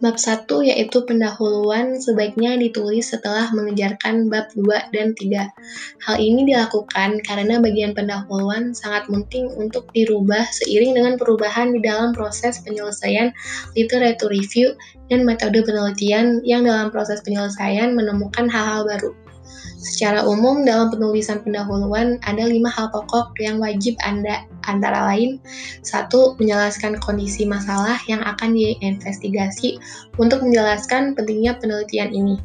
Bab 1 yaitu pendahuluan sebaiknya ditulis setelah mengejarkan bab 2 dan 3. Hal ini dilakukan karena bagian pendahuluan sangat penting untuk dirubah seiring dengan perubahan di dalam proses penyelesaian literature review dan metode penelitian yang dalam proses penyelesaian menemukan hal-hal baru. Secara umum, dalam penulisan pendahuluan ada lima hal pokok yang wajib Anda, antara lain, satu, menjelaskan kondisi masalah yang akan diinvestigasi untuk menjelaskan pentingnya penelitian ini.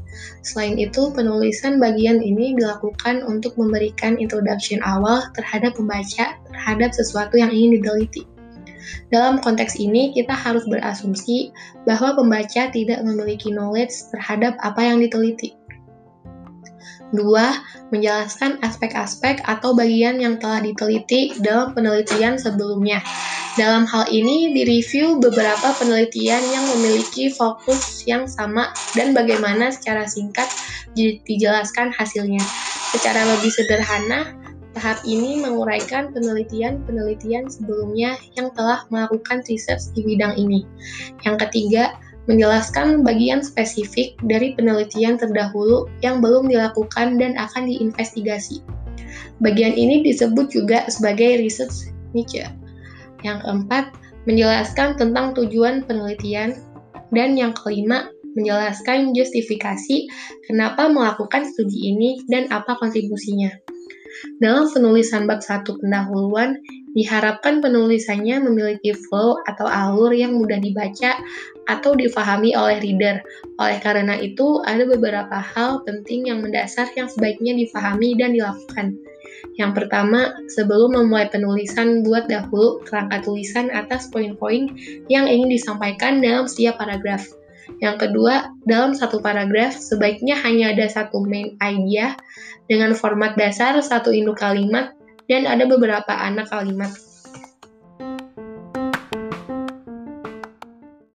Selain itu, penulisan bagian ini dilakukan untuk memberikan introduction awal terhadap pembaca terhadap sesuatu yang ingin diteliti. Dalam konteks ini, kita harus berasumsi bahwa pembaca tidak memiliki knowledge terhadap apa yang diteliti. Dua, menjelaskan aspek-aspek atau bagian yang telah diteliti dalam penelitian sebelumnya. Dalam hal ini, direview beberapa penelitian yang memiliki fokus yang sama dan bagaimana secara singkat dijelaskan hasilnya. Secara lebih sederhana, tahap ini menguraikan penelitian-penelitian sebelumnya yang telah melakukan riset di bidang ini. Yang ketiga, menjelaskan bagian spesifik dari penelitian terdahulu yang belum dilakukan dan akan diinvestigasi. Bagian ini disebut juga sebagai research niche. Yang keempat, menjelaskan tentang tujuan penelitian. Dan yang kelima, menjelaskan justifikasi kenapa melakukan studi ini dan apa kontribusinya. Dalam penulisan bab satu pendahuluan, diharapkan penulisannya memiliki flow atau alur yang mudah dibaca atau difahami oleh reader. Oleh karena itu, ada beberapa hal penting yang mendasar yang sebaiknya difahami dan dilakukan. Yang pertama, sebelum memulai penulisan, buat dahulu kerangka tulisan atas poin-poin yang ingin disampaikan dalam setiap paragraf. Yang kedua, dalam satu paragraf sebaiknya hanya ada satu main idea dengan format dasar satu induk kalimat dan ada beberapa anak kalimat.